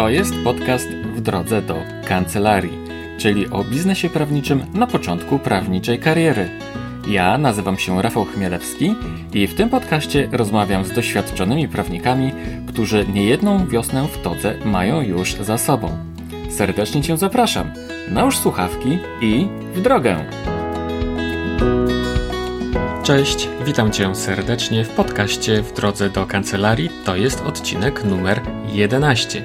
To jest podcast w drodze do kancelarii, czyli o biznesie prawniczym na początku prawniczej kariery. Ja nazywam się Rafał Chmielewski i w tym podcaście rozmawiam z doświadczonymi prawnikami, którzy niejedną wiosnę w todze mają już za sobą. Serdecznie Cię zapraszam. Nałóż słuchawki i w drogę! Cześć, witam Cię serdecznie w podcaście w drodze do kancelarii. To jest odcinek numer 11.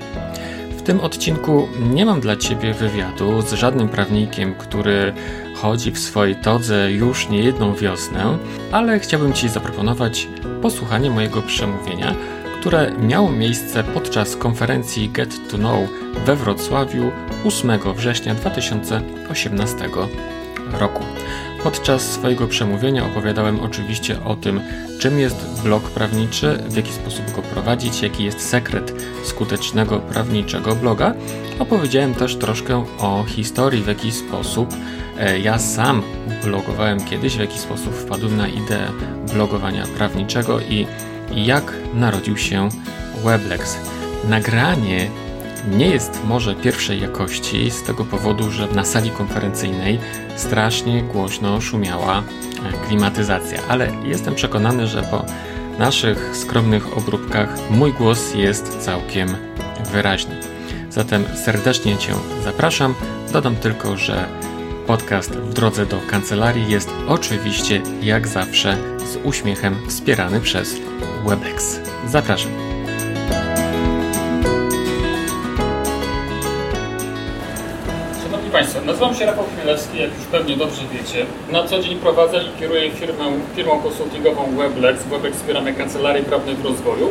Tym odcinku nie mam dla Ciebie wywiadu z żadnym prawnikiem, który chodzi w swojej todze już nie jedną wiosnę, ale chciałbym Ci zaproponować posłuchanie mojego przemówienia, które miało miejsce podczas konferencji Get to Know we Wrocławiu 8 września 2018 roku. Podczas swojego przemówienia opowiadałem oczywiście o tym, czym jest blog prawniczy, w jaki sposób go prowadzić, jaki jest sekret skutecznego prawniczego bloga. Opowiedziałem też troszkę o historii, w jaki sposób e, ja sam blogowałem kiedyś, w jaki sposób wpadłem na ideę blogowania prawniczego i jak narodził się Weblex. Nagranie nie jest może pierwszej jakości z tego powodu, że na sali konferencyjnej strasznie głośno szumiała e, klimatyzacja, ale jestem przekonany, że po naszych skromnych obróbkach mój głos jest całkiem wyraźny. Zatem serdecznie Cię zapraszam. Dodam tylko, że podcast w drodze do kancelarii jest oczywiście jak zawsze z uśmiechem wspierany przez Webex. Zapraszam. Państwa, nazywam się Rafał Chmielewski, jak już pewnie dobrze wiecie. Na co dzień prowadzę i kieruję firmę, firmą konsultingową Weblex. Weblex wspieramy kancelarii prawnej w rozwoju.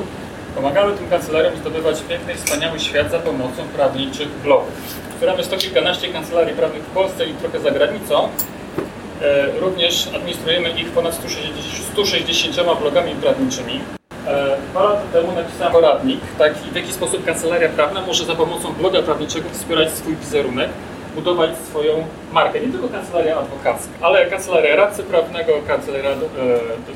Pomagamy tym kancelariom zdobywać piękny i wspaniały świat za pomocą prawniczych blogów. Wspieramy sto kilkanaście kancelarii prawnych w Polsce i trochę za granicą. E, również administrujemy ich ponad 160, 160 blogami prawniczymi. E, dwa lata temu napisałem poradnik, taki, w jaki sposób kancelaria prawna może za pomocą bloga prawniczego wspierać swój wizerunek budować swoją markę. Nie tylko kancelaria adwokacka, ale kancelaria radcy prawnego, kancelaria e,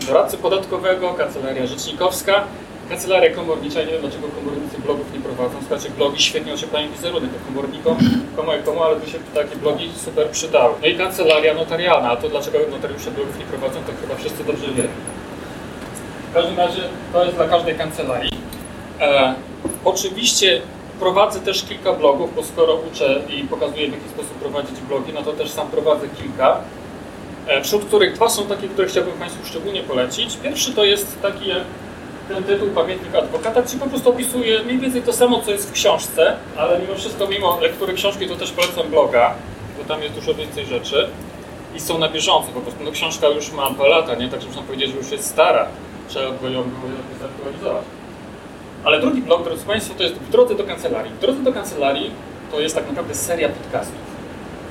doradcy podatkowego, kancelaria rzecznikowska, kancelaria komornicza. Nie wiem dlaczego komornicy blogów nie prowadzą. Słuchajcie, blogi świetnie ocieplają wizerunek komornikom, komu jak komu, ale by się takie blogi super przydały. No i kancelaria notarialna. A to dlaczego notariusze blogów nie prowadzą, to chyba wszyscy dobrze wiedzą. W każdym razie to jest dla każdej kancelarii. E, oczywiście Prowadzę też kilka blogów, bo skoro uczę i pokazuję w jaki sposób prowadzić blogi, no to też sam prowadzę kilka. E, wśród których dwa są takie, które chciałbym Państwu szczególnie polecić. Pierwszy to jest taki ten tytuł Pamiętnik Adwokata, gdzie po prostu opisuje mniej więcej to samo, co jest w książce, ale mimo wszystko, mimo lektury książki, to też polecam bloga, bo tam jest dużo więcej rzeczy i są na bieżąco po prostu. No książka już ma dwa lata, nie? Także można powiedzieć, że już jest stara. Trzeba by ją zaktualizować. Ale drugi blog, drodzy Państwo, to jest w drodze do kancelarii. W drodze do kancelarii to jest tak naprawdę seria podcastów.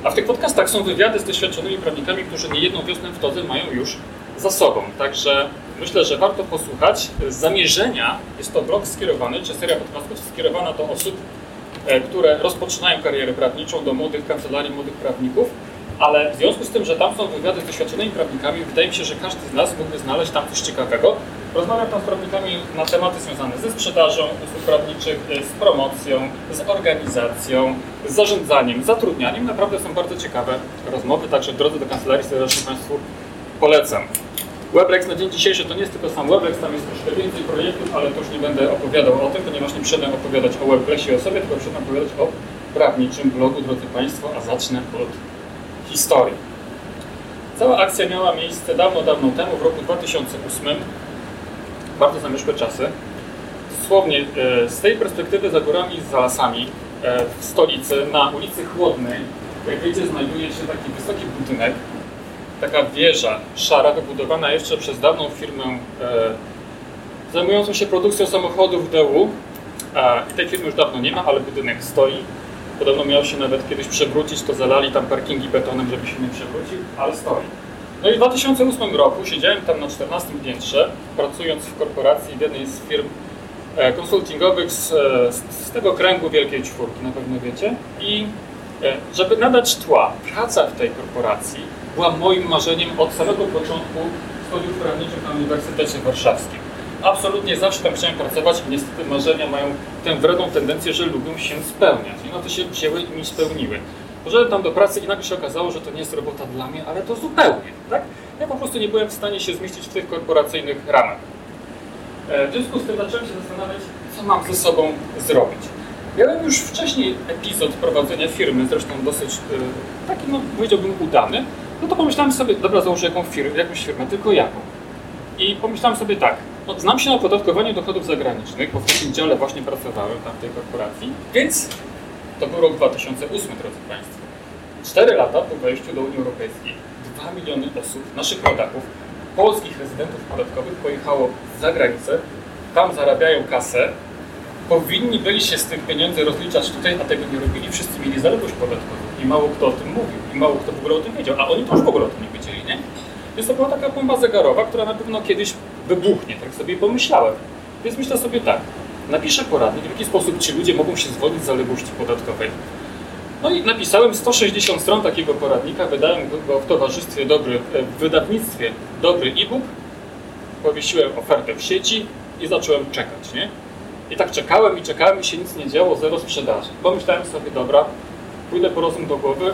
A w tych podcastach są wywiady z doświadczonymi prawnikami, którzy nie jedną wiosnę w todze mają już za sobą. Także myślę, że warto posłuchać. Z zamierzenia jest to blog skierowany, czy seria podcastów skierowana do osób, e, które rozpoczynają karierę prawniczą, do młodych kancelarii, młodych prawników, ale w związku z tym, że tam są wywiady z doświadczonymi prawnikami, wydaje mi się, że każdy z nas mógłby znaleźć tam coś ciekawego. Rozmawiam tam z prawnikami na tematy związane ze sprzedażą usług prawniczych, z promocją, z organizacją, z zarządzaniem, zatrudnianiem. Naprawdę są bardzo ciekawe rozmowy, także w drodze do kancelarii serdecznie Państwu polecam. Weblex na dzień dzisiejszy to nie jest tylko sam Weblex, tam jest troszkę więcej projektów, ale to już nie będę opowiadał o tym, ponieważ nie przyszedłem opowiadać o Weblexie o sobie, tylko przyszedłem opowiadać o prawniczym blogu, drodzy Państwo, a zacznę od historii. Cała akcja miała miejsce dawno, dawno temu, w roku 2008. Bardzo zamierzchłe czasy. Dosłownie e, z tej perspektywy za górami, za lasami, e, w stolicy, na ulicy Chłodnej, jak wiecie, znajduje się taki wysoki budynek, taka wieża szara, wybudowana jeszcze przez dawną firmę e, zajmującą się produkcją samochodów DU. I tej firmy już dawno nie ma, ale budynek stoi. Podobno miał się nawet kiedyś przewrócić, to zalali tam parkingi betonem, żeby się nie przewrócił, ale stoi. No i w 2008 roku siedziałem tam na 14 piętrze, pracując w korporacji w jednej z firm e, konsultingowych z, e, z, tego kręgu Wielkiej Czwórki, na pewno wiecie. I e, żeby nadać tła, praca w tej korporacji była moim marzeniem od samego początku studiów prawniczych na Uniwersytecie Warszawskim. Absolutnie zawsze tam chciałem pracować niestety marzenia mają tę wredną tendencję, że lubią się spełniać. I no to się wzięły i mi spełniły. Poszedłem tam do pracy i nagle się okazało, że to nie jest robota dla mnie, ale to zupełnie, tak? Ja po prostu nie byłem w stanie się zmieścić w tych korporacyjnych ramach. E, w związku z tym zacząłem się zastanawiać, co mam ze sobą zrobić. Miałem już wcześniej epizod prowadzenia firmy, zresztą dosyć e, taki, no powiedziałbym, udany. No to pomyślałem sobie, dobra, założę jaką firmę, jakąś firmę, tylko jaką. I pomyślałem sobie tak, no, znam się na opodatkowaniu dochodów zagranicznych, bo w takim dziale właśnie pracowałem tam w tej korporacji, więc to był rok 2008, drodzy Państwo. Cztery lata po wejściu do Unii Europejskiej 2 miliony osób, naszych rodaków, polskich rezydentów podatkowych pojechało za granicę, tam zarabiają kasę, powinni byli się z tych pieniędzy rozliczać tutaj, a tego nie robili, wszyscy mieli zaległość podatkową. I mało kto o tym mówił. I mało kto w ogóle o tym wiedział, a oni też w ogóle o tym nie wiedzieli, nie? Więc to była taka bomba zegarowa, która na pewno kiedyś wybuchnie, tak sobie pomyślałem. Więc myślę sobie tak, napiszę poradnik, w jaki sposób ci ludzie mogą się zwolnić z zaległości podatkowej. No i napisałem 160 stron takiego poradnika, wydałem go w towarzystwie dobry, w wydawnictwie dobry e-book, powiesiłem ofertę w sieci i zacząłem czekać, nie? I tak czekałem i czekałem i się nic nie działo, zero sprzedaży. Pomyślałem sobie, dobra, pójdę po rozum do głowy,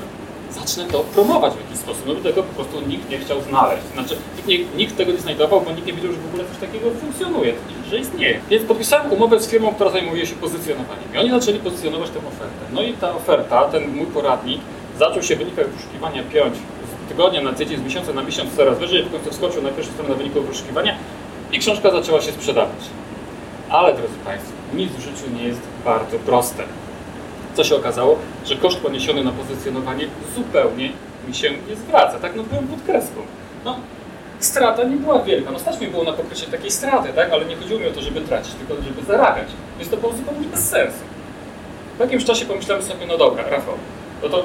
zacznę to promować w jakiś sposób. No tego po prostu nikt nie chciał znaleźć. Znaczy, nikt, nikt tego nie znajdował, bo nikt nie wiedział, że w ogóle coś takiego funkcjonuje, że istnieje. Więc podpisałem umowę z firmą, która zajmuje się pozycjonowaniem. I oni zaczęli pozycjonować tę ofertę. No i ta oferta, ten mój poradnik, zaczął się w wynikach wyszukiwania piąć z tygodnia na tydzień, z miesiąca na miesiąc coraz wyżej, w końcu wskoczył na pierwszą stronę wyniku wyszukiwania i książka zaczęła się sprzedawać. Ale, drodzy Państwo, nic w życiu nie jest bardzo proste. Co się okazało? Że koszt poniesiony na pozycjonowanie zupełnie mi się nie zwraca. Tak, no byłem pod kreską. No, strata nie była wielka. No stać mi było na pokrycie takiej straty, tak? Ale nie chodziło mi o to, żeby tracić, tylko żeby zarabiać. Więc to było zupełnie bez sensu. Po jakimś czasie pomyślałem sobie, no dobra, Rafał, no to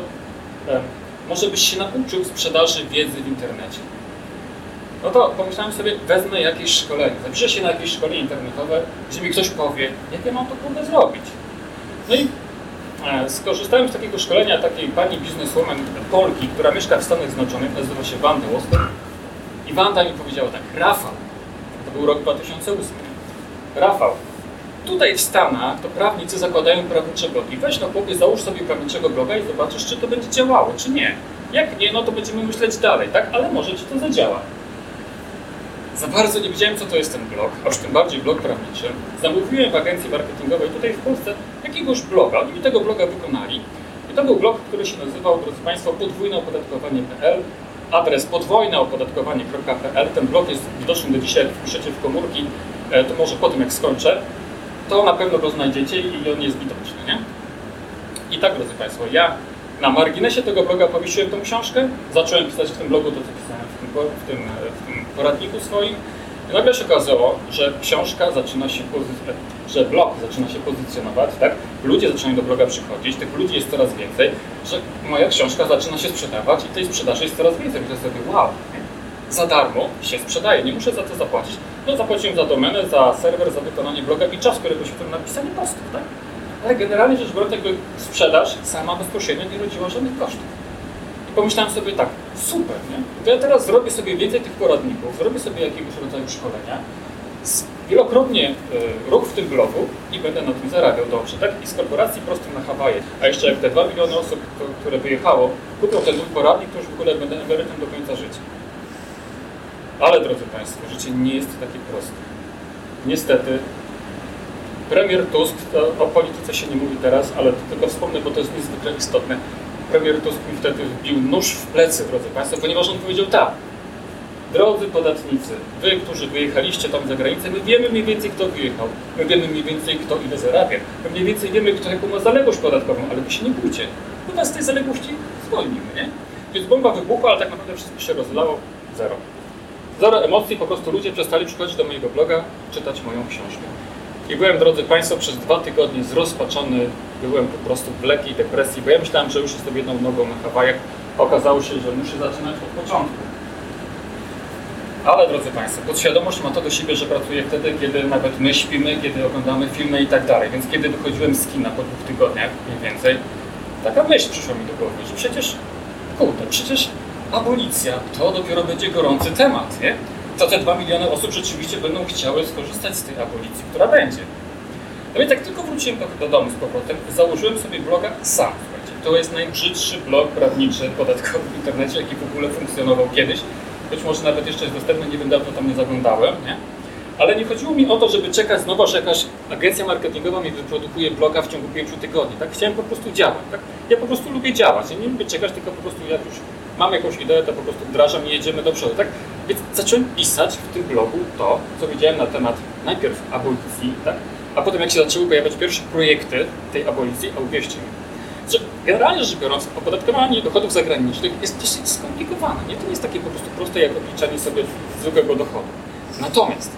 e, może byś się nauczył sprzedaży wiedzy w internecie. No to pomyślałem sobie, wezmę jakieś szkolenie, zapiszę się na jakieś szkolenie internetowe, gdzie mi ktoś powie, jak ja mam to kurde zrobić. No i skorzystałem z takiego szkolenia takiej pani bizneswoman Polki, która mieszka w Stanach Zjednoczonych, nazywa się Wanda Woster. I Wanda mi powiedziała tak, Rafał, to był rok 2008, Rafał, tutaj w Stanach to prawnicy zakładają prawnicze blogi. Weź no chłopie, załóż sobie prawniczego bloga i zobaczysz, czy to będzie działało, czy nie. Jak nie, no to będziemy myśleć dalej, tak? Ale może ci to zadziała. Za bardzo nie wiedziałem, co to jest ten blog, a już tym bardziej blog prawniczy. Zamówiłem w agencji marketingowej tutaj w Polsce jakiegoś bloga. Mi tego bloga wykonali. I to był blog, który się nazywał, drodzy Państwo, podwójneopodatkowanie.pl. Adres podwójneopodatkowanie.pl. Ten blog jest widoczny do dzisiaj, wpiszecie w komórki, e, to może po tym jak skończę, to na pewno go znajdziecie i on jest widoczny, nie? I tak, drodzy Państwo, ja na marginesie tego bloga powiesiłem tą książkę, zacząłem pisać w tym blogu to, co pisałem w tym, w tym, w tym poradniku swoim. Nagle się okazało, że książka zaczyna się że blog zaczyna się pozycjonować, tak? Ludzie zaczynają do bloga przychodzić, tych ludzi jest coraz więcej, że moja książka zaczyna się sprzedawać i tej sprzedaży jest coraz więcej. Myślę sobie, wow, za darmo się sprzedaje, nie muszę za to zapłacić. No zapłaciłem za domenę, za serwer, za wykonanie bloga i czas, który poświęciłem na pisanie postów, tak? Ale generalnie rzecz biorąc, jakby sprzedaż sama bezpośrednio nie rodziła żadnych kosztów. Pomyślałem sobie tak, super, nie? To ja teraz zrobię sobie więcej tych poradników, zrobię sobie jakiegoś rodzaju szkolenia, wielokrotnie y, ruch w tym blogu i będę na tym zarabiał dobrze, tak? I z korporacji prostym na Hawaje. A jeszcze jak te 2 miliony osób, które wyjechało, kupią ten mój poradnik, to już w ogóle będę emerytem do końca życia. Ale drodzy Państwo, życie nie jest takie proste. Niestety, premier Tusk, o polityce się nie mówi teraz, ale tylko wspomnę, bo to jest niezwykle istotne premier Tusk mi wtedy wbił nóż w plecy, drodzy Państwo, ponieważ on powiedział tak. Drodzy podatnicy, wy, którzy wyjechaliście tam za granicę, my wiemy mniej więcej, kto wyjechał. My wiemy mniej więcej, kto ile zarabia. My mniej więcej wiemy, kto jaką ma zaległość podatkową, ale wy się nie bójcie. My was z tej zaległości zwolnimy, nie? Więc bomba wybuchła, ale tak naprawdę wszystko się rozlało. Zero. Zero emocji, po prostu ludzie przestali przychodzić do mojego bloga, czytać moją książkę. I byłem, drodzy Państwo, przez dwa tygodnie zrozpaczony, byłem po prostu w lekkiej depresji, bo ja myślałem, że już jestem jedną nogą na Hawajach. Okazało się, że muszę zaczynać od początku. Ale, drodzy Państwo, podświadomość ma to do siebie, że pracuję wtedy, kiedy nawet my śpimy, kiedy oglądamy filmy i tak dalej. Więc kiedy wychodziłem z kina po dwóch tygodniach, mniej więcej, taka myśl przyszła mi do głowy, że przecież, kurde, przecież abolicja to dopiero będzie gorący temat, nie? To te 2 miliony osób rzeczywiście będą chciały skorzystać z tej abolicji, która będzie. No więc jak tylko wróciłem do, do domu z powrotem, założyłem sobie bloga sam. To jest najbrzydszy blog prawniczy podatkowy w internecie, jaki w ogóle funkcjonował kiedyś. Być może nawet jeszcze jest dostępny, nie wiem, dawno tam nie zaglądałem, nie? Ale nie chodziło mi o to, żeby czekać znowu, że jakaś agencja marketingowa mi wyprodukuje bloga w ciągu pięciu tygodni. Tak? Chciałem po prostu działać. Tak? Ja po prostu lubię działać. Ja nie lubię czekać, tylko po prostu jak już mam jakąś ideę, to po prostu wdrażam i jedziemy do przodu. Tak? Więc zacząłem pisać w tym blogu to, co wiedziałem na temat najpierw abolicji, tak? a potem jak się zaczęły pojawiać pierwsze projekty tej abolicji, a uwierzcie mi, że generalnie rzecz biorąc, opodatkowanie dochodów zagranicznych jest dosyć skomplikowane. Nie? To nie jest takie po prostu proste jak obliczanie sobie zwykłego dochodu. Natomiast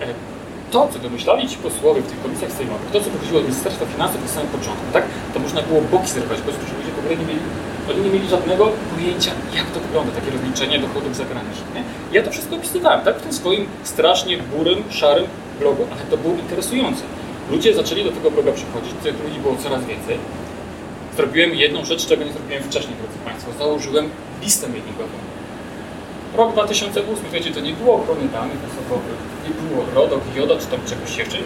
e, to, co wymyślali ci posłowie w tych komisjach sejmowych, to, co wychodziło od Ministerstwa Finansów na samym początku, tak, to można było boki zerwać, bo ludzie w ogóle nie mieli, oni nie mieli żadnego pojęcia, jak to wygląda, takie rozliczenie dochodów zagranicznych. Nie? Ja to wszystko opisywałem, tak, w tym swoim strasznie burym, szarym blogu, ale to było interesujące. Ludzie zaczęli do tego bloga przychodzić, tych ludzi było coraz więcej. Zrobiłem jedną rzecz, czego nie zrobiłem wcześniej, drodzy Państwo. Założyłem listę mailingową. Rok 2008, wiecie, to nie było ochrony danych osobowych, nie było RODOK, JODO czy tam czegoś jeszcze.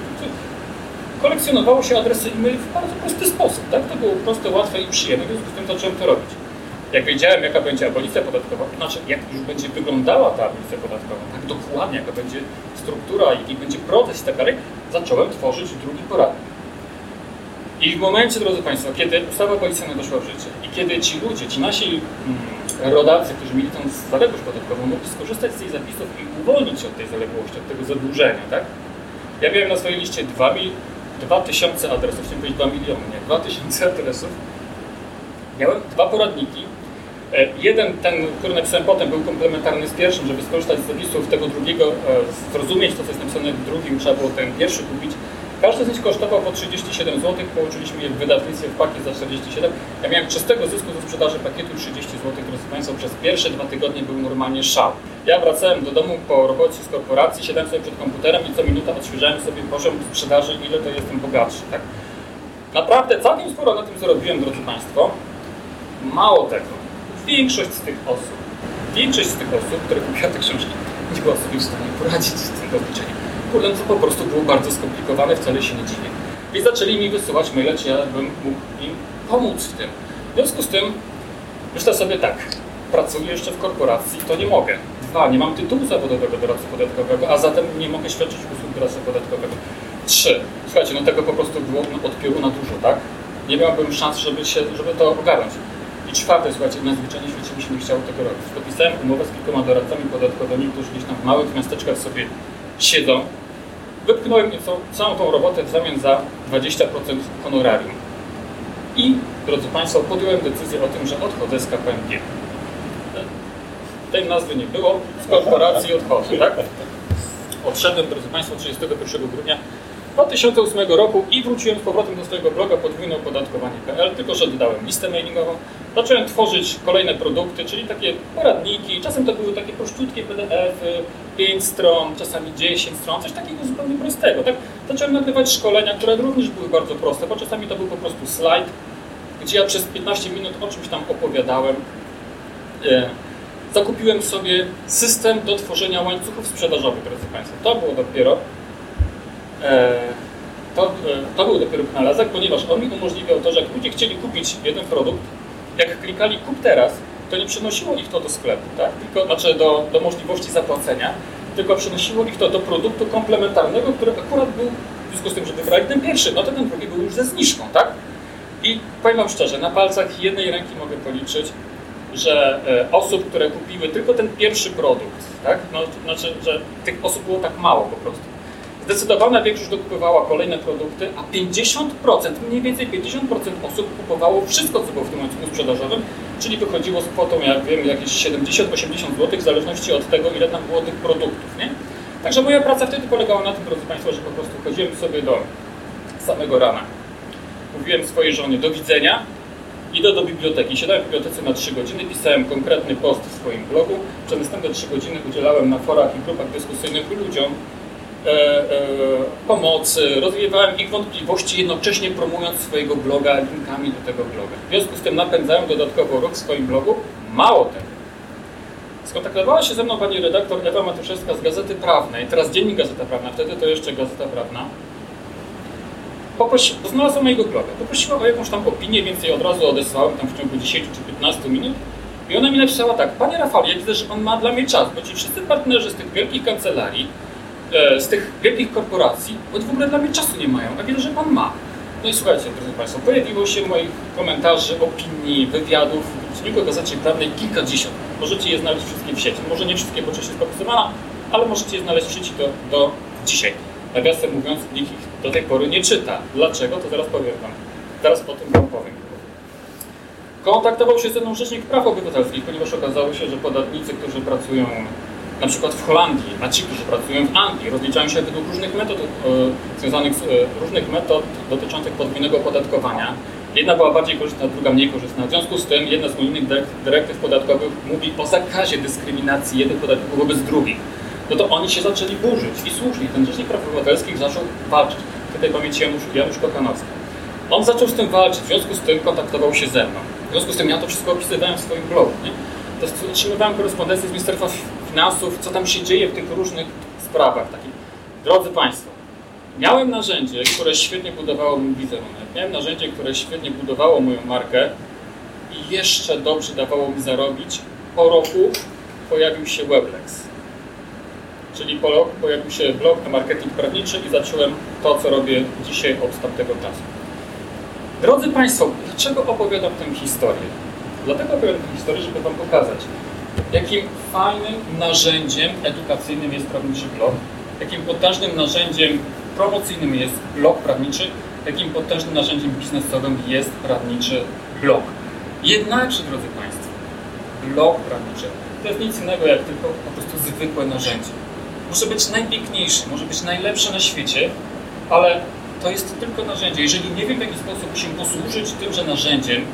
Kolekcjonowało się adresy e-mail w bardzo prosty sposób, tak? To było proste, łatwe i przyjemne, w związku z tym zacząłem to robić. Jak wiedziałem, jaka będzie abolicja podatkowa, znaczy jak już będzie wyglądała ta abolicja podatkowa, tak dokładnie, jaka będzie struktura, jaki będzie proces i tak dalej, zacząłem tworzyć drugi poradnik. I w momencie, drodzy Państwo, kiedy ustawa abolicyjna doszła w życie i kiedy ci ludzie, ci nasi mm, rodacy, którzy mieli tą zaległość podatkową, mogli skorzystać z tych zapisów i uwolnić się od tej zaległości, od tego zadłużenia, tak? Ja miałem na swojej liście 2, 2000 adresów, chciałem powiedzieć 2 miliony, nie, 2000 adresów. Miałem dwa poradniki. E, jeden, ten, który napisałem potem, był komplementarny z pierwszym, żeby skorzystać z zapisów tego drugiego, e, zrozumieć to, co jest napisane w drugim, trzeba było ten pierwszy kupić. Każdy z nich kosztował po 37 zł, połączyliśmy je w wydawnictwie w pakiet za 47. Ja miałem czystego zysku ze sprzedaży pakietu 30 zł, drodzy Państwo, przez pierwsze dwa tygodnie był normalnie szał. Ja wracałem do domu po robocie z korporacji, siadałem sobie przed komputerem i co minuta odświeżałem sobie poziom sprzedaży, ile to jestem bogatszy. Tak? Naprawdę całkiem sporo na tym zarobiłem, drodzy Państwo. Mało tego, większość z tych osób, większość z tych osób, które kupiła te książki, nie była sobie w stanie poradzić z tym rozliczeniem. To po prostu było bardzo skomplikowane, wcale się nie dziwię. I zaczęli mi wysyłać maile, czy ja bym mógł im pomóc w tym. W związku z tym myślę sobie tak, pracuję jeszcze w korporacji, to nie mogę. Dwa, nie mam tytułu zawodowego doradcy podatkowego, a zatem nie mogę świadczyć usług doradcy podatkowego. Trzy, słuchajcie, no tego po prostu było od pióru na dużo, tak? Nie miałbym szans, żeby, się, żeby to ogarnąć. I czwarte, słuchajcie, na zwyczajnie świecie mi chciało tego robić. Podpisałem umowę z kilkoma doradcami podatkowymi, którzy gdzieś tam w małych miasteczkach sobie siedzą. Wypchnąłem całą tą robotę w zamian za 20% honorarium. I, drodzy Państwo, podjąłem decyzję o tym, że odchodzę z KPMG. Tej nazwy nie było, z korporacji odchodzę, tak? Odszedłem, drodzy Państwo, 31 grudnia 2008 roku i wróciłem z powrotem do swojego bloga podwójneopodatkowanie.pl, tylko że dodałem listę mailingową. Zacząłem tworzyć kolejne produkty, czyli takie poradniki. Czasem to były takie prościutkie PDF-y, 5 stron, czasami 10 stron, coś takiego zupełnie prostego. Tak? Zacząłem nagrywać szkolenia, które również były bardzo proste, bo czasami to był po prostu slajd, gdzie ja przez 15 minut o czymś tam opowiadałem. E, zakupiłem sobie system do tworzenia łańcuchów sprzedażowych, drodzy Państwo. To było dopiero to, e, to był dopiero wynalazek, ponieważ on mi umożliwiał to, że jak ludzie chcieli kupić jeden produkt, jak klikali kup teraz, to nie przenosiło ich to do sklepu, tak? tylko, znaczy do, do możliwości zapłacenia, tylko przenosiło ich to do produktu komplementarnego, który akurat był, w związku z tym, że wybrali ten pierwszy, no to ten drugi był już ze zniżką, tak? I powiem Wam szczerze, na palcach jednej ręki mogę policzyć, że e, osób, które kupiły tylko ten pierwszy produkt, tak? No, znaczy, że tych osób było tak mało po prostu. Zdecydowana większość dokupywała kolejne produkty, a 50%, mniej więcej 50% osób kupowało wszystko, co było w tym łańcuchu sprzedażowym, czyli wychodziło z kwotą, jak wiem, jakieś 70-80 zł, w zależności od tego, ile tam było tych produktów. Nie? Także moja praca wtedy polegała na tym, drodzy Państwo, że po prostu chodziłem sobie do samego rana. Mówiłem swojej żonie do widzenia, idę do biblioteki. Siadałem w bibliotece na 3 godziny, pisałem konkretny post w swoim blogu. Przez następne 3 godziny udzielałem na forach i grupach dyskusyjnych ludziom, pomocy, rozwiewałem ich wątpliwości, jednocześnie promując swojego bloga linkami do tego bloga. W związku z tym napędzałem dodatkowo ruch w swoim blogu. Mało tego, Skontaktowała się ze mną pani redaktor Ewa Matuszewska z Gazety Prawnej, teraz Dziennik Gazeta Prawna, wtedy to jeszcze Gazeta Prawna. Poprosi, znalazła mojego bloga, poprosiła o jakąś tam opinię, więc jej od razu odesłałem tam w ciągu 10 czy 15 minut. I ona mi napisała tak, panie Rafał, ja widzę, że on ma dla mnie czas, bo ci wszyscy partnerzy z tych wielkich kancelarii, e, z tych wielkich korporacji, oni w ogóle dla mnie czasu nie mają, a widzę, że pan ma. No i słuchajcie, drodzy Państwo, pojawiło się moich komentarzy, opinii, wywiadów w Dzienniku Gazecie Prawnej kilkadziesiąt. Możecie je znaleźć wszystkie w sieci. Może nie wszystkie, bo część jest podpisywana, ale możecie je znaleźć w sieci do, do dzisiaj. Nawiasem mówiąc, nikt ich do tej pory nie czyta. Dlaczego? To zaraz powiem Wam. Zaraz po tym Wam powiem. Kontaktował się ze mną Rzecznik Praw Obywatelskich, ponieważ okazało się, że podatnicy, którzy pracują na przykład w Holandii, a ci, którzy pracują w Anglii, rozliczają się według różnych metod e, związanych z e, różnych metod dotyczących podwójnego opodatkowania. Jedna była bardziej korzystna, druga mniej korzystna. W związku z tym jedna z unijnych dyrektyw podatkowych mówi o zakazie dyskryminacji jednych podatników wobec drugich. No to oni się zaczęli burzyć i słusznie. Ten Rzecznik Praw Obywatelskich zaczął walczyć. Tutaj pamięci Janusz, Janusz Kokanowski. On zaczął z tym walczyć, w związku z tym kontaktował się ze mną. W związku z tym ja to wszystko opisywałem w swoim blogu. Nie? To otrzymywałem korespondencję z Ministerstwa Finansów, co tam się dzieje w tych różnych sprawach. Takich. Drodzy Państwo, miałem narzędzie, które świetnie budowało mój wizerunek. Miałem narzędzie, które świetnie budowało moją markę i jeszcze dobrze dawało mi zarobić. Po roku pojawił się Weblex. Czyli po roku pojawił się blog na marketing prawniczy i zacząłem to, co robię dzisiaj od tamtego czasu. Drodzy Państwo, dlaczego opowiadam tę historię? Dlatego opowiadam tę historię, żeby Wam pokazać, jakim fajnym narzędziem edukacyjnym jest prawniczy blog, jakim potężnym narzędziem promocyjnym jest blog prawniczy, jakim potężnym narzędziem biznesowym jest prawniczy blog. Jednakże, drodzy Państwo, blog prawniczy to jest nic innego jak tylko po prostu zwykłe narzędzie. Może być najpiękniejszy, może być najlepsze na świecie, ale to jest tylko narzędzie. Jeżeli nie wiem, w jaki sposób się posłużyć tymże narzędziem,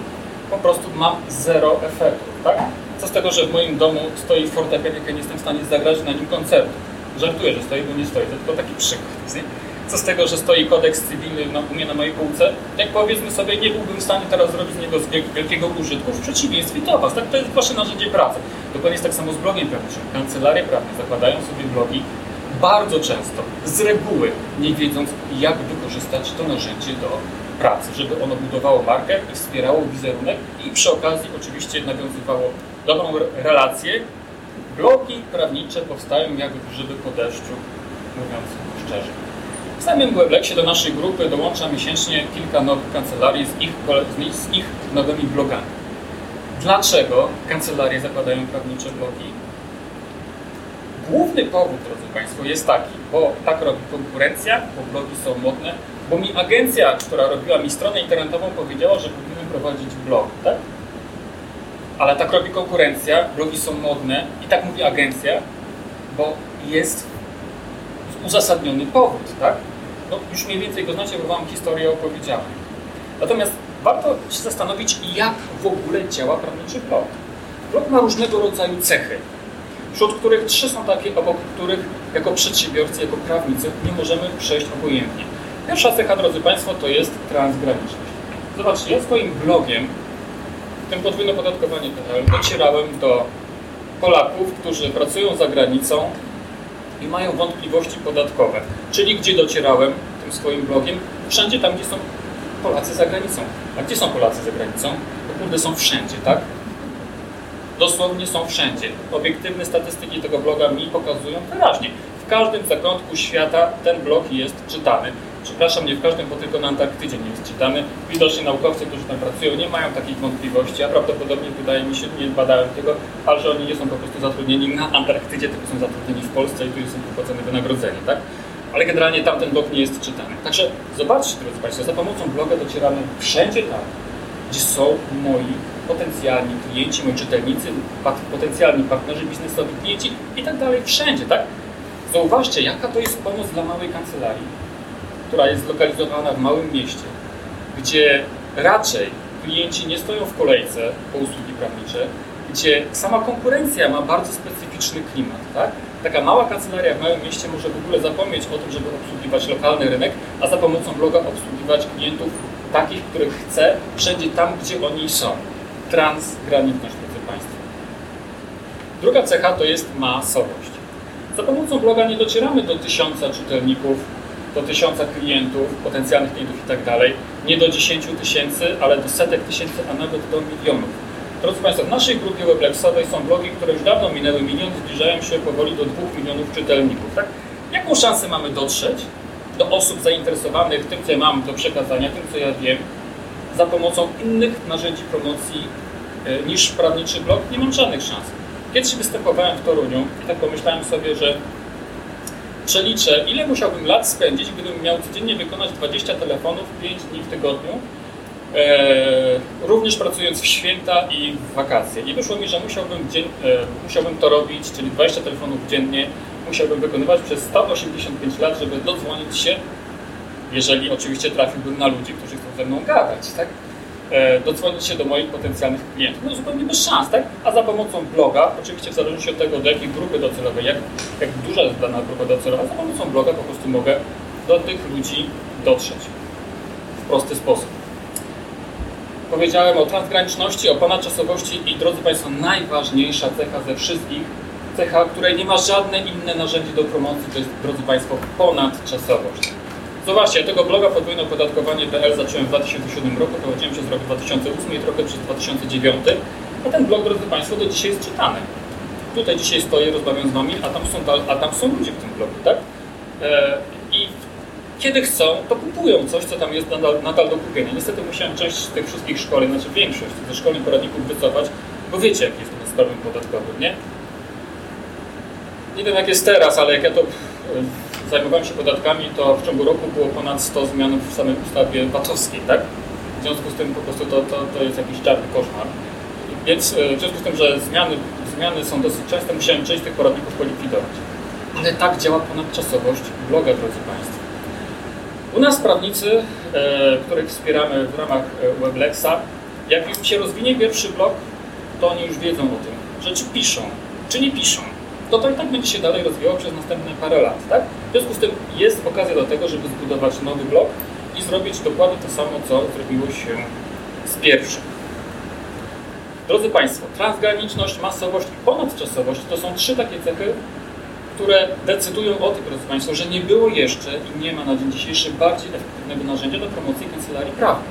po prostu mam zero efektów, tak? Co z tego, że w moim domu stoi fortepian, jak ja nie jestem w stanie zagrać na nim koncertu. Żartuję, że stoi, bo nie stoi. To tylko taki przykład. Nie? Co z tego, że stoi kodeks cywilny na, u mnie na mojej półce? Jak powiedzmy sobie, nie byłbym w stanie teraz zrobić z niego wielkiego użytku, w przeciwieństwie do Was. Tak? To jest Wasze narzędzie pracy. Dokładnie jest tak samo z blogiem prawniczym. Kancelarie prawne zakładają sobie blogi bardzo często, z reguły, nie wiedząc, jak wykorzystać to narzędzie do pracy, żeby ono budowało markę i wspierało wizerunek i przy okazji oczywiście nawiązywało dobrą relację. Blogi prawnicze powstają jak grzyby po deszczu, mówiąc szczerze. W samym Weblexie do naszej grupy dołącza miesięcznie kilka nowych kancelarii z ich, z ich nowymi blogami. Dlaczego kancelarie zakładają prawnicze blogi? Główny powód, drodzy Państwo, jest taki, bo tak robi konkurencja, bo blogi są modne, bo mi agencja, która robiła mi stronę internetową, powiedziała, że powinienem prowadzić blog, tak? Ale tak robi konkurencja, blogi są modne i tak mówi agencja, bo jest uzasadniony powód, tak? No już mniej więcej go znacie, bo Wam historię opowiedziałem. Natomiast warto się zastanowić, jak w ogóle działa prawniczy blog. Blog ma różnego rodzaju cechy, wśród których trzy są takie, obok których jako przedsiębiorcy, jako prawnicy nie możemy przejść obojętnie. Pierwsza cecha, drodzy Państwo, to jest transgraniczność. Zobaczcie, ja swoim blogiem, tym podwójne opodatkowanie.pl, docierałem do Polaków, którzy pracują za granicą i mają wątpliwości podatkowe. Czyli gdzie docierałem tym swoim blogiem? Wszędzie tam, gdzie są Polacy za granicą. A gdzie są Polacy za granicą? Bo kurde są wszędzie, tak? Dosłownie są wszędzie. Obiektywne statystyki tego bloga mi pokazują wyraźnie. W każdym zakątku świata ten blog jest czytany. Przepraszam, nie w każdym, bo tylko na Antarktydzie nie jest czytany. Widocznie naukowcy, którzy tam pracują, nie mają takich wątpliwości, a prawdopodobnie wydaje mi się, nie badałem tego, ale że oni nie są po prostu zatrudnieni na Antarktydzie, tylko są zatrudnieni w Polsce i tu są wypłacone wynagrodzenie, tak? Ale generalnie tamten blog nie jest czytany. Także zobaczcie, drodzy Państwo, za pomocą bloga docieramy wszędzie tam, gdzie są moi potencjalni klienci, moi czytelnicy, potencjalni partnerzy biznesowi, klienci i tak dalej, wszędzie, tak? Zauważcie, jaka to jest pomoc dla małej kancelarii, która jest zlokalizowana w małym mieście, gdzie raczej klienci nie stoją w kolejce po usługi prawnicze, gdzie sama konkurencja ma bardzo specyficzny klimat. Tak? Taka mała kancelaria w małym mieście może w ogóle zapomnieć o tym, żeby obsługiwać lokalny rynek, a za pomocą bloga obsługiwać klientów takich, których chce, wszędzie tam, gdzie oni są. Transgraniczność, drodzy Państwo. Druga cecha to jest masowość. Za pomocą bloga nie docieramy do tysiąca czytelników, do tysiąca klientów, potencjalnych klientów i tak dalej. Nie do 10 tysięcy, ale do setek tysięcy, a nawet do milionów. Drodzy Państwo, w naszej grupie weblexowej są blogi, które już dawno minęły milion, zbliżają się powoli do 2 milionów czytelników. Tak? Jaką szansę mamy dotrzeć do osób zainteresowanych tym, co ja mam do przekazania, tym, co ja wiem, za pomocą innych narzędzi promocji e, niż prawniczy blog? Nie mam żadnych szans. Kiedyś występowałem w Toruniu i tak pomyślałem sobie, że przeliczę, ile musiałbym lat spędzić, gdybym miał codziennie wykonać 20 telefonów 5 dni w tygodniu, e, również pracując w święta i w wakacje. I wyszło mi, że musiałbym, dzień, e, musiałbym to robić, czyli 20 telefonów dziennie, musiałbym wykonywać przez 185 lat, żeby dodzwonić się, jeżeli oczywiście trafiłbym na ludzi, którzy chcą ze mną gadać, tak? E, dodzwonić się do moich potencjalnych klientów. No zupełnie bez szans, tak? A za pomocą bloga, oczywiście w zależności od tego, do jakiej grupy docelowej, jak, jak duża jest dana grupa docelowa, za pomocą bloga po prostu mogę do tych ludzi dotrzeć w prosty sposób. Powiedziałem o transgraniczności, o ponadczasowości i drodzy Państwo, najważniejsza cecha ze wszystkich, cecha, której nie ma żadne inne narzędzie do promocji, to jest, drodzy Państwo, ponadczasowość. Zobaczcie, ja tego bloga podwójne opodatkowanie.pl zacząłem w 2007 roku, prowadziłem przez rok 2008 i trochę przez 2009, a ten blog, drodzy Państwo, do dzisiaj jest czytany. Tutaj dzisiaj stoję, rozmawiam z Wami, a tam są, a tam są ludzie w tym blogu, tak? E, I kiedy chcą, to kupują coś, co tam jest nadal, nadal do kupienia. Niestety musiałem część tych wszystkich szkoleń, znaczy większość ze szkolnych poradników wycofać, bo wiecie, jak jest to z prawem podatkowym, nie? Nie wiem, jak jest teraz, ale jak ja to zajmowałem się podatkami, to w ciągu roku było ponad 100 zmian w samej ustawie VAT-owskiej, tak? W związku z tym po prostu to, to, to jest jakiś czarny koszmar. Więc e, w związku z tym, że zmiany, zmiany są dosyć częste, musiałem część tych poradników polikwidować. Ale tak działa ponadczasowość bloga, drodzy Państwo. U nas prawnicy, e, których wspieramy w ramach e, Weblexa, jak już się rozwinie pierwszy blog, to oni już wiedzą o tym, że czy piszą, czy nie piszą to to i tak będzie się dalej rozwijało przez następne parę lat. Tak? W związku z tym jest okazja do tego, żeby zbudować nowy blok i zrobić dokładnie to samo, co zrobiło się z pierwszym. Drodzy Państwo, transgraniczność, masowość i ponadczasowość to są trzy takie cechy, które decydują o tym, drodzy Państwo, że nie było jeszcze i nie ma na dzień dzisiejszy bardziej efektywnego narzędzia do promocji kancelarii prawnej.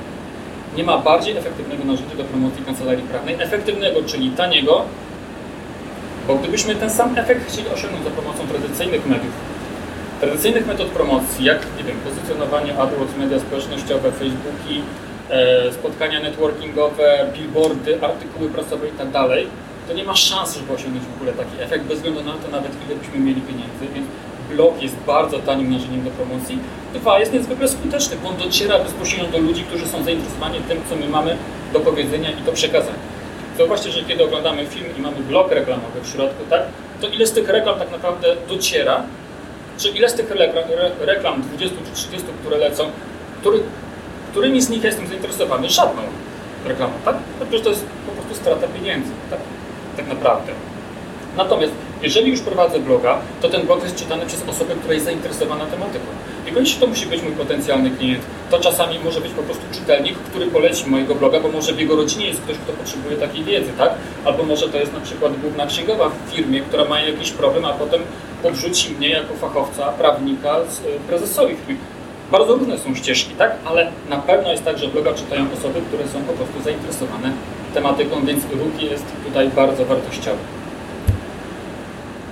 Nie ma bardziej efektywnego narzędzia do promocji kancelarii prawnej, efektywnego, czyli taniego, bo gdybyśmy ten sam efekt chcieli osiągnąć za pomocą tradycyjnych mediów, tradycyjnych metod promocji, jak nie wiem, pozycjonowanie AdWords, media społecznościowe, Facebooki, e, spotkania networkingowe, billboardy, artykuły prasowe i tak dalej, to nie ma szans, żeby osiągnąć w ogóle taki efekt, bez względu na to nawet ile byśmy mieli pieniędzy, więc blog jest bardzo tanim narzędziem do promocji. Dwa, jest niezwykle skuteczny, bo on dociera bezpośrednio do ludzi, którzy są zainteresowani tym, co my mamy do powiedzenia i do przekazania. Zauważcie, że kiedy oglądamy film i mamy blok reklamowy w środku, tak, to ile z tych reklam tak naprawdę dociera, czy ile z tych reklam, 20 czy 30, które lecą, który, którymi z nich jestem zainteresowany? Żadną reklamą, tak? No przecież to jest po prostu strata pieniędzy, tak, tak naprawdę. Natomiast jeżeli już prowadzę bloga, to ten blog jest czytany przez osobę, która jest zainteresowana tematyką. Niekoniecznie to musi być mój potencjalny klient. To czasami może być po prostu czytelnik, który poleci mojego bloga, bo może w jego rodzinie jest ktoś, kto potrzebuje takiej wiedzy, tak? Albo może to jest na przykład główna księgowa w firmie, która ma jakiś problem, a potem podrzuci mnie jako fachowca, prawnika e, prezesowi firmy. Bardzo różne są ścieżki, tak? Ale na pewno jest tak, że bloga czytają osoby, które są po prostu zainteresowane tematyką, więc ruch jest tutaj bardzo wartościowy.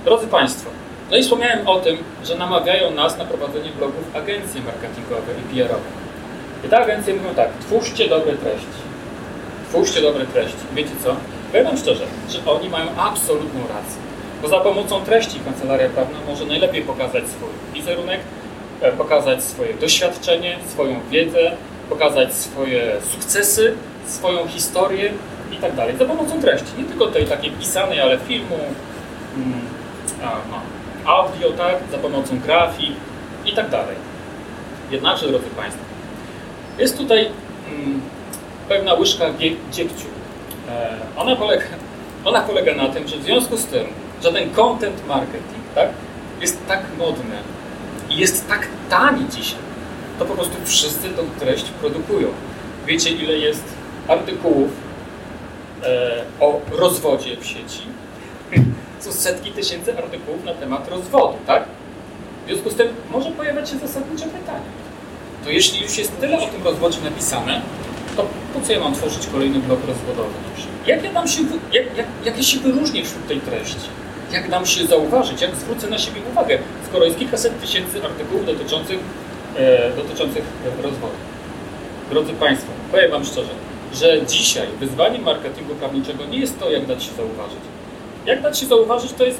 Drodzy Państwo, no i wspomniałem o tym, że namawiają nas na prowadzenie blogów agencje marketingowe i PR-owe. I te agencje mówią tak, twórzcie dobre treści. Twórzcie dobre treści. Wiecie co? Powiem szczerze, że oni mają absolutną rację. Bo za pomocą treści kancelaria prawna może najlepiej pokazać swój wizerunek, e, pokazać swoje doświadczenie, swoją wiedzę, pokazać swoje sukcesy, swoją historię i tak dalej. Za pomocą treści. Nie tylko tej takiej pisanej, ale filmu, mm, no, audio, tak, za pomocą grafik i tak dalej. Jednakże, drodzy Państwo, jest tutaj mm, pewna łyżka dziegciu. E, ona, polega, ona polega na tym, że w związku z tym, że ten content marketing tak, jest tak modny i jest tak tani dzisiaj, to po prostu wszyscy tą treść produkują. Wiecie, ile jest artykułów e, o rozwodzie w sieci? są setki tysięcy artykułów na temat rozwodu, tak? W związku z tym może pojawiać się zasadnicze pytanie. To jeśli już jest tyle o tym rozwodzie napisane, to po co ja mam tworzyć kolejny blok rozwodowy? Jak ja dam się, jak, jak, jak ja się wyróżnię wśród tej treści? Jak dam się zauważyć? Jak zwrócę na siebie uwagę, skoro jest kilkaset tysięcy artykułów dotyczących, e, dotyczących rozwodu? Drodzy Państwo, powiem Wam szczerze, że dzisiaj wyzwaniem marketingu prawniczego nie jest to, jak dać się zauważyć. Jak dać się zauważyć, to jest,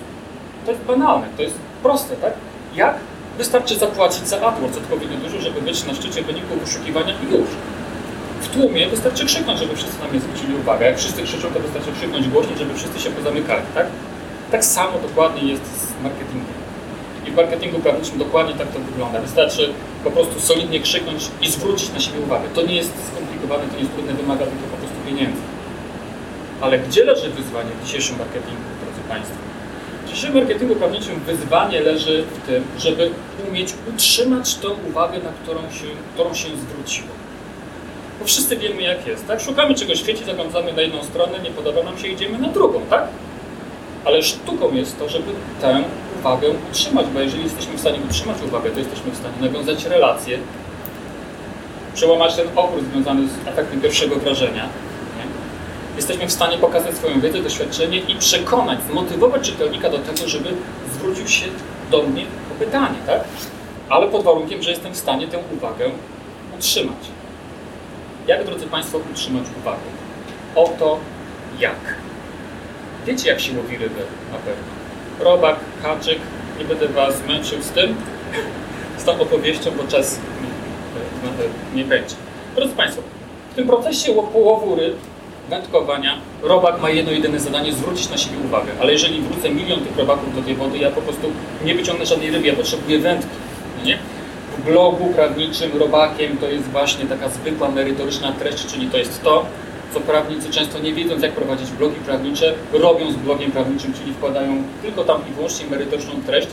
to jest banalne, to jest proste, tak? Jak? Wystarczy zapłacić za AdWords odpowiednio dużo, żeby być na szczycie wyników wyszukiwania i już. W tłumie wystarczy krzyknąć, żeby wszyscy na mnie zwrócili uwagę. Jak wszyscy krzyczą, to wystarczy krzyknąć głośniej, żeby wszyscy się pozamykali, tak? Tak samo dokładnie jest z marketingiem. I w marketingu prawniczym dokładnie tak to wygląda. Wystarczy po prostu solidnie krzyknąć i zwrócić na siebie uwagę. To nie jest skomplikowane, to nie jest trudne, wymaga tylko po prostu pieniędzy. Ale gdzie leży wyzwanie w dzisiejszym marketingu, drodzy Państwo? W dzisiejszym marketingu prawniczym wyzwanie leży w tym, żeby umieć utrzymać tą uwagę, na którą się, którą się zwróciło. Bo wszyscy wiemy, jak jest, tak? Szukamy czegoś w świecie, zaglądamy na jedną stronę, nie podoba nam się, idziemy na drugą, tak? Ale sztuką jest to, żeby tę uwagę utrzymać, bo jeżeli jesteśmy w stanie utrzymać uwagę, to jesteśmy w stanie nawiązać relacje, przełamać ten opór związany z efektem pierwszego wrażenia. Nie? Jesteśmy w stanie pokazać swoją wiedzę, doświadczenie i przekonać, zmotywować czytelnika do tego, żeby zwrócił się do mnie o pytanie, tak? Ale pod warunkiem, że jestem w stanie tę uwagę utrzymać. Jak, drodzy Państwo, utrzymać uwagę? Oto jak. Wiecie, jak się łowi ryby na pewno. Robak, haczyk, nie będę Was męczył z tym, z tą opowieścią, bo czas nie będzie. Drodzy Państwo, w tym procesie połowu ryb, wędkowania, robak ma jedno jedyne zadanie, zwrócić na siebie uwagę. Ale jeżeli wrócę milion tych robaków do tej wody, ja po prostu nie wyciągnę żadnej ryby, ja potrzebuję wędki. No nie? W blogu prawniczym robakiem to jest właśnie taka zwykła merytoryczna treść, czyli to jest to, co prawnicy często nie wiedząc, jak prowadzić blogi prawnicze, robią z blogiem prawniczym, czyli wkładają tylko tam i wyłącznie merytoryczną treść,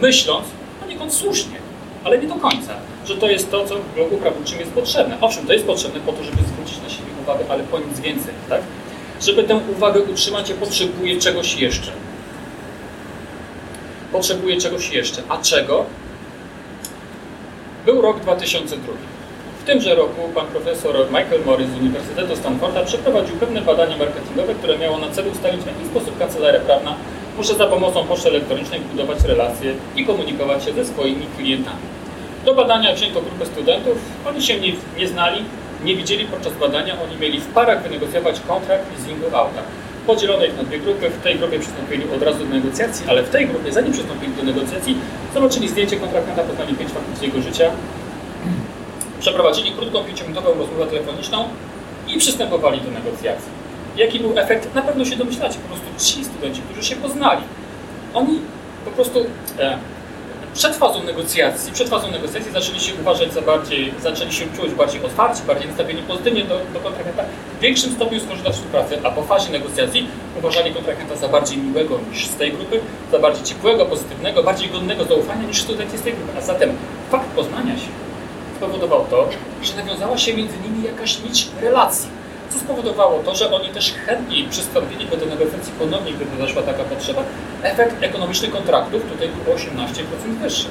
myśląc, poniekąd słusznie, ale nie do końca, że to jest to, co w blogu prawniczym jest potrzebne. Owszem, to jest potrzebne po to, żeby zwrócić na siebie uwagę, ale po nic więcej, tak? Żeby tę uwagę utrzymać, ja potrzebuję czegoś jeszcze. Potrzebuję czegoś jeszcze. A czego? Był rok 2002 tymże roku pan profesor Michael Morris z Uniwersytetu Stanforda przeprowadził pewne badania marketingowe, które miało na celu ustalić, w jaki sposób kancelaria prawna może za pomocą poczty elektronicznej budować relacje i komunikować się ze swoimi klientami. Do badania wzięto grupę studentów, oni się nie, nie znali, nie widzieli podczas badania, oni mieli w parach wynegocjować kontrakt leasingu auta. Podzielono ich na dwie grupy, w tej grupie przystąpili od razu do negocjacji, ale w tej grupie, zanim przystąpili do negocjacji, zobaczyli zdjęcie kontrahenta, poznali pięć faktów jego życia, Przeprowadzili krótką, pięciominutową rozmowę telefoniczną i przystępowali do negocjacji. Jaki był efekt? Na pewno się domyślacie. Po prostu ci studenci, którzy się poznali, oni po prostu e, przed fazą negocjacji, przed fazą negocjacji zaczęli się uważać za bardziej, zaczęli się czuć bardziej otwarci, bardziej nastawieni pozytywnie do, do kontrahenta, w większym stopniu skorzystać współpracy, a po fazie negocjacji uważali kontrahenta za bardziej miłego niż z tej grupy, za bardziej ciepłego, pozytywnego, bardziej godnego zaufania niż studenci z tej grupy. A zatem fakt poznania się spowodował to, że nawiązała się między nimi jakaś nić relacji. Co spowodowało to, że oni też chętniej przystąpili do negocjacji ponownie, gdyby zaszła taka potrzeba. Efekt ekonomiczny kontraktów tutaj był 18% wyższy.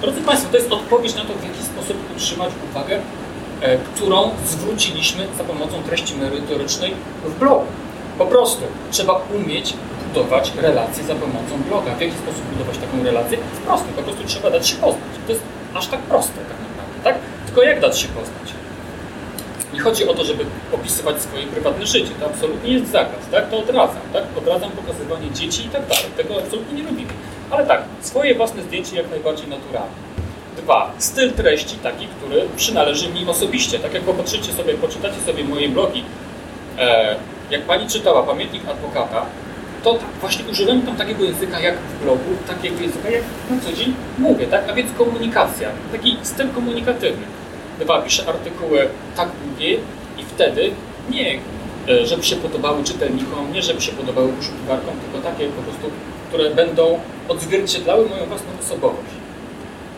Drodzy Państwo, to jest odpowiedź na to, w jaki sposób utrzymać uwagę, e, którą zwróciliśmy za pomocą treści merytorycznej w blogu. Po prostu trzeba umieć budować relacje za pomocą bloga. W jaki sposób budować taką relację? Jest proste, po prostu trzeba dać się poznać. To jest aż tak proste tak tak? Tylko jak dać się poznać? Nie chodzi o to, żeby opisywać swoje prywatne życie. To absolutnie jest zakaz, tak? To odradzam, tak? Odradzam pokazywanie dzieci i tak dalej. Tego absolutnie nie robimy. Ale tak, swoje własne zdjęcie jak najbardziej naturalne. Dwa, styl treści taki, który przynależy mi osobiście. Tak jak popatrzycie sobie, poczytacie sobie moje blogi, e, jak pani czytała Pamiętnik Adwokata, to tak, właśnie używam tam takiego języka jak w blogu, takiego języka jak na co dzień mówię, tak? A więc komunikacja, taki styl komunikatywny. Dwa, piszę artykuły tak długie i wtedy nie, e, żeby się podobały czytelnikom, nie żeby się podobały poszukiwarkom, tylko takie po prostu, które będą odzwierciedlały moją własną osobowość.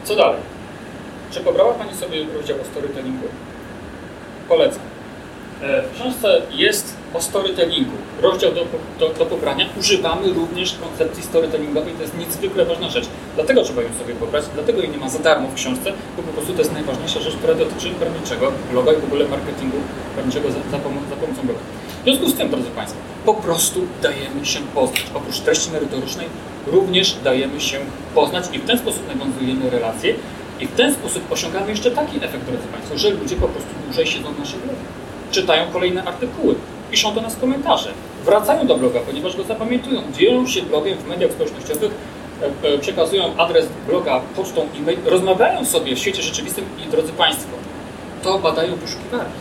Co dalej? Czy pobrała Pani sobie rozdział o storytellingu? Polecam. E, w książce jest o storytellingu, rozdział do, do, do pobrania, używamy również koncepcji storytellingowej. To jest niezwykle ważna rzecz. Dlatego trzeba ją sobie pobrać, dlatego jej nie ma za darmo w książce, bo po prostu to jest najważniejsza rzecz, która dotyczy prawniczego bloga i w ogóle marketingu prawniczego za, za, pomocą, za pomocą bloga. W związku z tym, drodzy Państwo, po prostu dajemy się poznać. Oprócz treści merytorycznej również dajemy się poznać i w ten sposób nawiązujemy relacje i w ten sposób osiągamy jeszcze taki efekt, drodzy Państwo, że ludzie po prostu dłużej siedzą w naszych blogach. Czytają kolejne artykuły, piszą do nas komentarze, wracają do bloga, ponieważ go zapamiętują, dzielą się blogiem w mediach społecznościowych, e, e, przekazują adres bloga pocztą e-mail, rozmawiają sobie w świecie rzeczywistym i drodzy Państwo, to badają wyszukiwarki.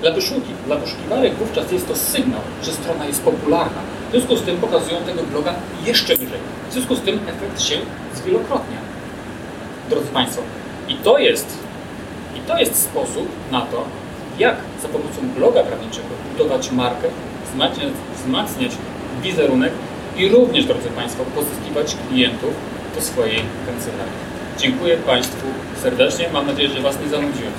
Dla, wyszuki, dla wyszukiwarek wówczas jest to sygnał, że strona jest popularna. W związku z tym pokazują tego bloga jeszcze wyżej. W związku z tym efekt się zwielokrotnia. Drodzy Państwo, i to jest, i to jest sposób na to, jak za pomocą bloga prawniczego budować markę, wzmacniać, wzmacniać wizerunek i również, drodzy Państwo, pozyskiwać klientów do swojej kancelarii. Dziękuję Państwu serdecznie. Mam nadzieję, że Was nie zanudziłem.